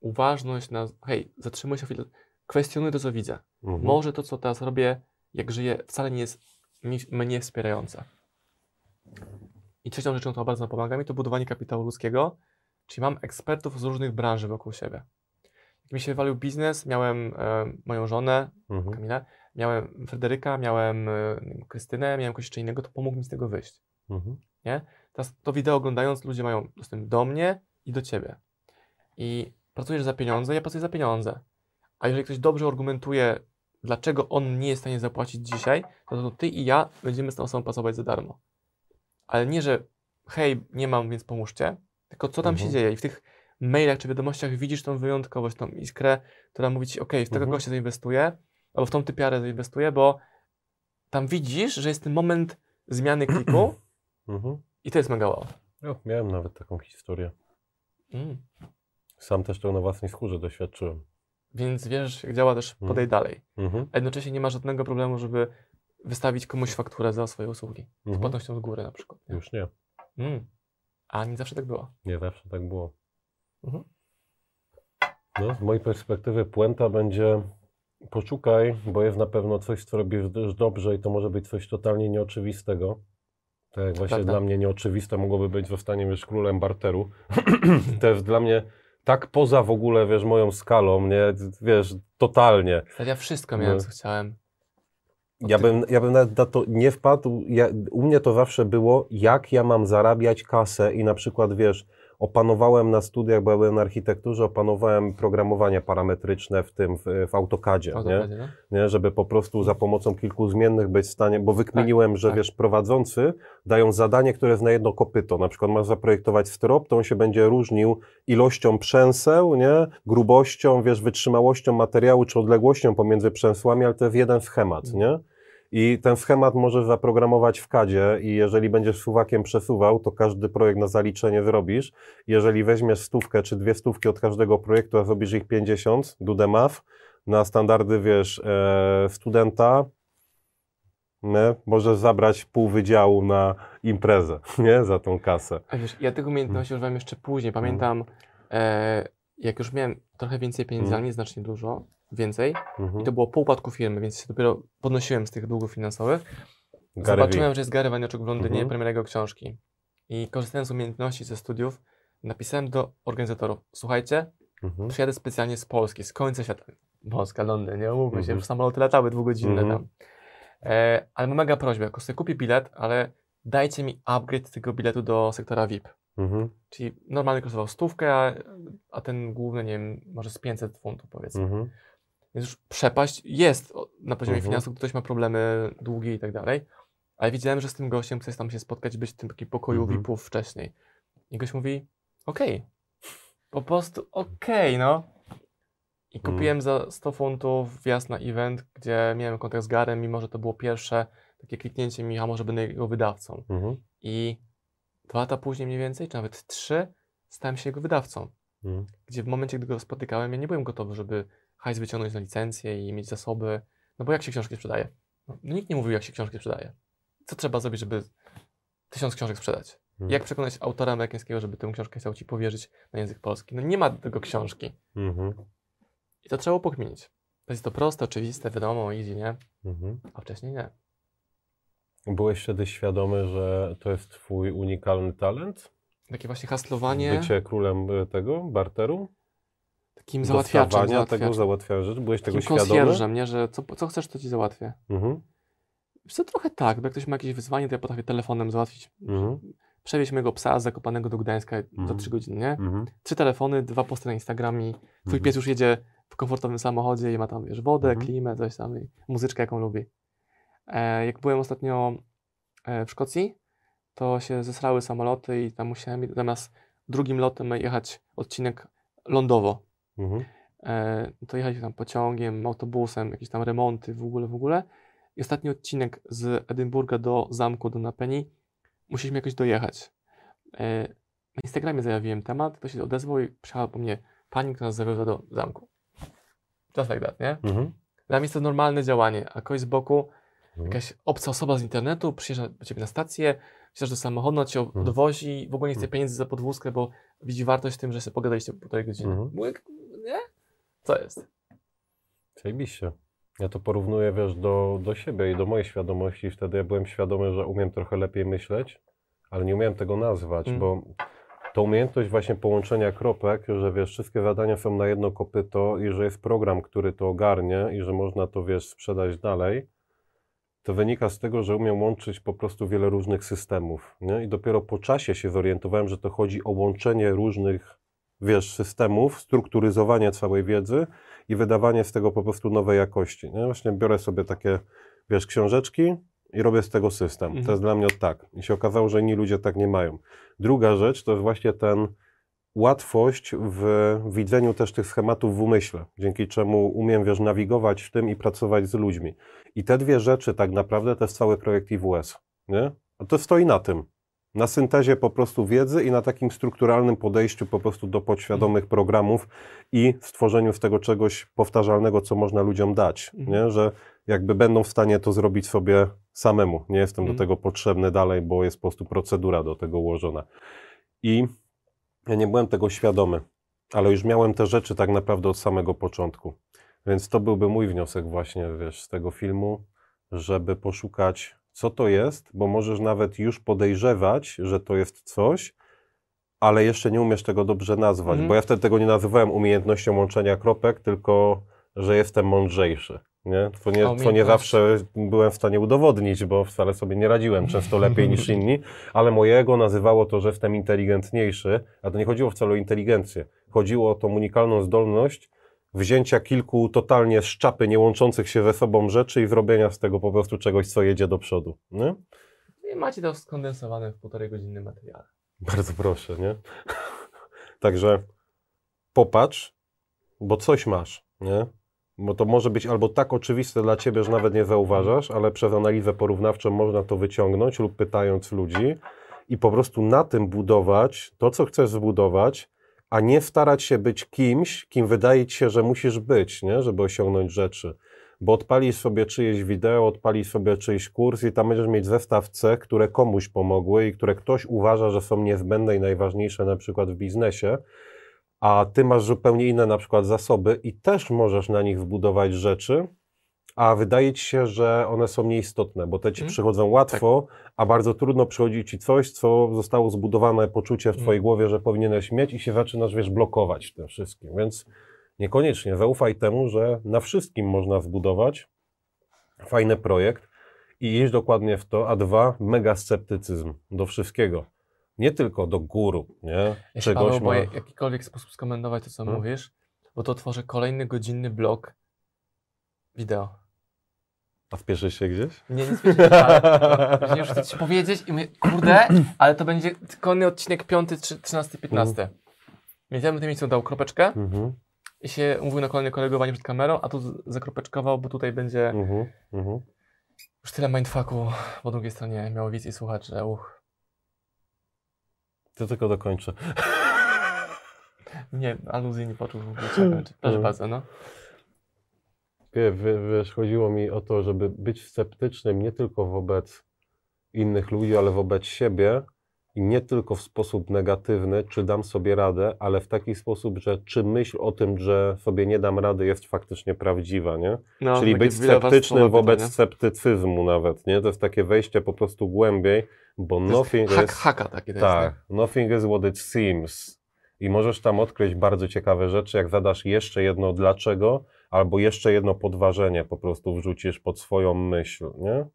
uważność na, hej, zatrzymuj się chwilę, kwestionuj to, co widzę. Mhm. Może to, co teraz robię, jak żyję, wcale nie jest mi, mnie wspierające. I trzecią rzeczą, która bardzo pomaga mi, to budowanie kapitału ludzkiego, czyli mam ekspertów z różnych branży wokół siebie. Jak mi się walił biznes, miałem e, moją żonę, Mhm. Kamilę, miałem Fryderyka, miałem e, Krystynę, miałem kogoś jeszcze innego, to pomógł mi z tego wyjść. Mhm. Teraz to wideo oglądając ludzie mają dostęp do mnie i do ciebie. I pracujesz za pieniądze, ja pracuję za pieniądze. A jeżeli ktoś dobrze argumentuje, dlaczego on nie jest w stanie zapłacić dzisiaj, to, to ty i ja będziemy z tą osobą pracować za darmo. Ale nie, że hej, nie mam, więc pomóżcie, tylko co tam Mhm. się dzieje. I w tych mailach czy wiadomościach widzisz tą wyjątkowość, tą iskrę, która mówi ci, ok, w tego Mhm. gościa zainwestuję, albo w tą typiarę zainwestuję, bo tam widzisz, że jest ten moment zmiany kliku Mhm. i to jest mega wow. Miałem nawet taką historię. Mm. Sam też to na własnej skórze doświadczyłem. Więc wiesz, jak działa też podej dalej. Mhm. A jednocześnie nie ma żadnego problemu, żeby wystawić komuś fakturę za swoje usługi. Z Mhm. płatnością z góry na przykład. Nie? Już nie. Mm. A nie zawsze tak było. Nie zawsze tak było. Mhm. No, z mojej perspektywy puenta będzie poszukaj, bo jest na pewno coś, co robisz dobrze i to może być coś totalnie nieoczywistego. Tak jak właśnie Prawda. dla mnie nieoczywiste mogłoby być zostanie, wiesz, królem barteru. to jest dla mnie tak poza w ogóle, wiesz, moją skalą, nie, wiesz, totalnie. Ja wszystko miałem, No. co chciałem. Ja bym, ja bym nawet na to nie wpadł. Ja, u mnie to zawsze było, jak ja mam zarabiać kasę i na przykład, wiesz, opanowałem na studiach, bo ja byłem na architekturze, opanowałem programowanie parametryczne w tym, w, w AutoCADzie, nie? no? nie? Żeby po prostu za pomocą kilku zmiennych być w stanie, bo wykminiłem, że tak. wiesz, prowadzący dają zadanie, które jest na jedno kopyto. Na przykład masz zaprojektować strop, to on się będzie różnił ilością przęseł, nie? Grubością, wiesz, wytrzymałością materiału, czy odległością pomiędzy przęsłami, ale to jest jeden schemat, nie? I ten schemat możesz zaprogramować w kadzie i jeżeli będziesz suwakiem przesuwał, to każdy projekt na zaliczenie zrobisz. Jeżeli weźmiesz stówkę czy dwie stówki od każdego projektu, a zrobisz ich 50, do the math, na standardy, wiesz, e, studenta, nie? możesz zabrać pół wydziału na imprezę, nie? Za tą kasę. A wiesz, ja tych umiejętności używałem jeszcze później. Pamiętam, e, jak już miałem trochę więcej pieniędzy, Mhm. ale nieznacznie dużo, więcej, Mhm. i to było po upadku firmy, więc się dopiero podnosiłem z tych długów finansowych. Gary Zobaczyłem, że jest Gary Vaynerchuk w Londynie, Mhm. premiera jego książki. I korzystając z umiejętności ze studiów, napisałem do organizatorów, słuchajcie, Mhm. przyjadę specjalnie z Polski, z końca świata. Polska, Londyn, nie umówmy się, Mhm. już samoloty latały dwugodzinne Mhm. tam. E, ale mam mega prośbę, jak sobie kupię bilet, ale dajcie mi upgrade tego biletu do sektora VIP. Mhm. Czyli normalny kosztował stówkę, a, a ten główny, nie wiem, może z 500 funtów powiedzmy. Mhm. Więc już przepaść jest na poziomie Mhm. finansów, ktoś ma problemy, długi i tak dalej. Ale widziałem, że z tym gościem chcesz tam się spotkać, być w tym takim pokoju Mhm. VIP-ów wcześniej. I gość mówi, okej, po prostu okej, no. I Mhm. kupiłem za 100 funtów wjazd na event, gdzie miałem kontakt z Garem, mimo że to było pierwsze takie kliknięcie mi, a może będę jego wydawcą. Mhm. I dwa lata później mniej więcej, czy nawet trzy, stałem się jego wydawcą. Mhm. Gdzie w momencie, gdy go spotykałem, ja nie byłem gotowy, żeby hajs wyciągnąć na licencję i mieć zasoby. No bo jak się książki sprzedaje? No, nikt nie mówił, jak się książki sprzedaje. Co trzeba zrobić, żeby tysiąc książek sprzedać? Mhm. Jak przekonać autora amerykańskiego, żeby tę książkę chciał ci powierzyć na język polski? No nie ma tego książki. Mhm. I to trzeba pokminić. To jest to proste, oczywiste, wiadomo, easy, nie? Mhm. A wcześniej nie. Byłeś wtedy świadomy, że to jest twój unikalny talent? Takie właśnie haslowanie, Bycie królem e, tego, barteru? Takim załatwiaczem, załatwiaczem. tego, załatwiania rzeczy? Byłeś tego Takim świadomy? konsjerżem, nie? Że co, co chcesz, to ci załatwię. Mhm. Wiesz co, trochę tak, bo jak ktoś ma jakieś wyzwanie, to ja potrafię telefonem załatwić. Mhm. Przewieźć mojego psa z Zakopanego do Gdańska za Mhm. 3 godziny, nie? Mhm. Trzy telefony, dwa posty na Instagramie. Twój Mhm. pies już jedzie w komfortowym samochodzie i ma tam, wiesz, wodę, Mhm. klimę, coś tam i muzyczkę, jaką lubi. E, jak byłem ostatnio e, w Szkocji, to się zesrały samoloty i tam musiałem zamiast drugim lotem jechać odcinek lądowo. Mhm. e, to jechaliśmy tam pociągiem, autobusem, jakieś tam remonty, w ogóle, w ogóle. I ostatni odcinek z Edynburga do zamku, do Napeni, musieliśmy jakoś dojechać. E, na Instagramie zajawiłem temat, ktoś się odezwał i przyjechała po mnie pani, która nas zawiozła do zamku. Just like that, nie? Mhm. Dla mnie jest to normalne działanie, a ktoś z boku, Mhm. jakaś obca osoba z internetu przyjeżdża do ciebie na stację, wsiadasz do samochodu, cię Mhm. odwozi, w ogóle nie chce Mhm. pieniędzy za podwózkę, bo widzi wartość w tym, że sobie pogadaliście półtorej godziny. Mhm. Nie? Co jest? Zajebiście. Ja to porównuję, wiesz, do, do siebie i do mojej świadomości. Wtedy ja byłem świadomy, że umiem trochę lepiej myśleć, ale nie umiałem tego nazwać, Mm. bo to umiejętność właśnie połączenia kropek, że wiesz, wszystkie zadania są na jedno kopyto i że jest program, który to ogarnie i że można to, wiesz, sprzedać dalej, to wynika z tego, że umiem łączyć po prostu wiele różnych systemów, nie? I dopiero po czasie się zorientowałem, że to chodzi o łączenie różnych, wiesz, systemów, strukturyzowanie całej wiedzy i wydawanie z tego po prostu nowej jakości. Nie? Właśnie biorę sobie takie, wiesz, książeczki i robię z tego system. Mhm. To jest dla mnie tak. I się okazało, że inni ludzie tak nie mają. Druga rzecz to jest właśnie ten łatwość w widzeniu też tych schematów w umyśle, dzięki czemu umiem, wiesz, nawigować w tym i pracować z ludźmi. I te dwie rzeczy tak naprawdę to jest cały projekt IWS, nie? A to stoi na tym. Na syntezie po prostu wiedzy i na takim strukturalnym podejściu po prostu do podświadomych programów i stworzeniu z tego czegoś powtarzalnego, co można ludziom dać, Mhm. nie? Że jakby będą w stanie to zrobić sobie samemu. Nie jestem Mhm. do tego potrzebny dalej, bo jest po prostu procedura do tego ułożona. I ja nie byłem tego świadomy, ale już miałem te rzeczy tak naprawdę od samego początku. Więc to byłby mój wniosek właśnie, wiesz, z tego filmu, żeby poszukać, co to jest, bo możesz nawet już podejrzewać, że to jest coś, ale jeszcze nie umiesz tego dobrze nazwać, Mhm. bo ja wtedy tego nie nazywałem umiejętnością łączenia kropek, tylko, że jestem mądrzejszy. Nie? Co, nie, co nie zawsze byłem w stanie udowodnić, bo wcale sobie nie radziłem często lepiej niż inni, ale mojego nazywało to, że jestem inteligentniejszy, a to nie chodziło wcale o inteligencję. Chodziło o tą unikalną zdolność wzięcia kilku totalnie z czapy nie łączących się ze sobą rzeczy i zrobienia z tego po prostu czegoś, co jedzie do przodu. Nie? I macie to skondensowane w półtorej godziny materiale. Bardzo proszę, nie? Także popatrz, bo coś masz, nie? Bo to może być albo tak oczywiste dla ciebie, że nawet nie zauważasz, ale przez analizę porównawczą można to wyciągnąć lub pytając ludzi i po prostu na tym budować to, co chcesz zbudować, a nie starać się być kimś, kim wydaje ci się, że musisz być, nie? Żeby osiągnąć rzeczy. Bo odpalisz sobie czyjeś wideo, odpalisz sobie czyjś kurs i tam będziesz mieć zestaw cech, które komuś pomogły i które ktoś uważa, że są niezbędne i najważniejsze na przykład w biznesie, a ty masz zupełnie inne na przykład zasoby i też możesz na nich wbudować rzeczy, a wydaje ci się, że one są nieistotne, bo te ci Mhm. przychodzą łatwo, a bardzo trudno przychodzi ci coś, co zostało zbudowane poczucie w twojej głowie, że powinieneś mieć i się zaczynasz, wiesz, blokować w tym wszystkim, więc niekoniecznie zaufaj temu, że na wszystkim można zbudować fajny projekt i iść dokładnie w to, a dwa, mega sceptycyzm do wszystkiego. Nie tylko do guru, nie? Ja się Czegoś ma... jakikolwiek sposób skomentować to, co Hmm? mówisz, bo to tworzy kolejny godzinny blok wideo. A wpieszysz się gdzieś? Nie, nie spieszysz, ale później już chcę ci powiedzieć i mówię, kurde, ale to będzie kolejny odcinek 5, 13, 15. Więc ja bym tym miejscu dał kropeczkę Mhm, i się umówił na kolejne kolegowanie przed kamerą, a tu zakropeczkował, bo tutaj będzie mhm, mhm. już tyle mindfucku po drugiej stronie miało widz i słuchacz, że uch. To tylko dokończę. Nie, aluzji nie poczuł w ogóle. Czekaj, Proszę Mhm. bardzo, no. Wie- wie- Wiesz, chodziło mi o to, żeby być sceptycznym nie tylko wobec innych ludzi, ale wobec siebie i nie tylko w sposób negatywny, czy dam sobie radę, ale w taki sposób, że czy myśl o tym, że sobie nie dam rady jest faktycznie prawdziwa, nie? no Czyli być sceptycznym wobec pytanie. sceptycyzmu nawet, nie? To jest takie wejście po prostu głębiej, bo To jest nothing hak, is... haka takie to Tak, jest. nothing is what it seems. I możesz tam odkryć bardzo ciekawe rzeczy, jak zadasz jeszcze jedno dlaczego, albo jeszcze jedno podważenie po prostu wrzucisz pod swoją myśl, nie?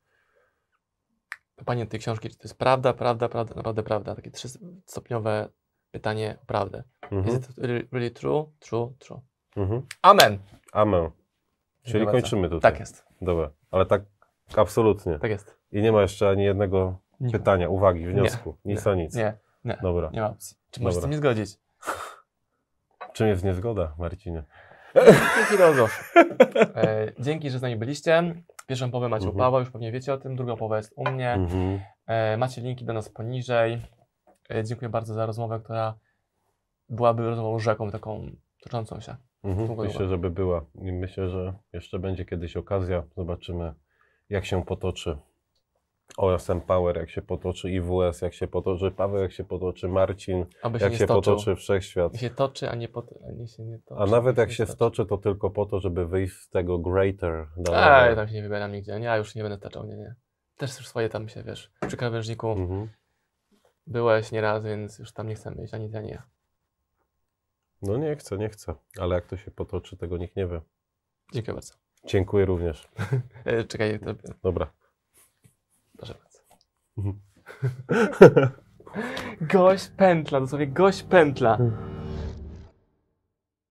Panie tej książki, czy to jest prawda, prawda, prawda, naprawdę prawda? Takie trzystopniowe pytanie o prawdę. Mhm. Is it really, true? True, true. Mhm. Amen! Amen. Czyli Dziękuję bardzo. kończymy tutaj. Tak jest, Dobra, ale tak absolutnie. tak jest. I nie ma jeszcze ani jednego Nie, pytania, uwagi, wniosku. nic nie, o nic. Nie, Dobra. nie ma opcji. Czy możesz z Dobra. tym nie zgodzić? Czym jest niezgoda, Marcinie? Dzięki Rozow. E, dzięki, że z nami byliście. Pierwszą połowę macie u Mhm. Pawła, już pewnie wiecie o tym. Druga połowa jest u mnie. Mhm. E, macie linki do nas poniżej. E, dziękuję bardzo za rozmowę, która byłaby rozmową rzeką taką toczącą się. Mhm. Myślę, żeby była. I myślę, że jeszcze będzie kiedyś okazja. Zobaczymy, jak się potoczy. OSM Power, jak się potoczy, IWS, jak się potoczy, Paweł, jak się potoczy, Marcin, Aby się jak nie się stoczył. potoczy Wszechświat. Się toczy, a nie, pot, a nie się nie toczy. A nawet jak Nie się stoczy. to tylko po to, żeby wyjść z tego greater. Ej, tam się nie wybieram nigdzie. Ja już nie będę taczał, nie, nie. Też już swoje tam się, wiesz, przy krawężniku Mhm. byłeś nieraz, więc już tam nie chcemy iść, ani ja, ja. No nie chcę, nie chcę. Ale jak to się potoczy, tego nikt nie wie. Dziękuję bardzo. Dziękuję również. E, czekaj, to, Dobra. Mhm. gość pętla, dosłownie gość pętla.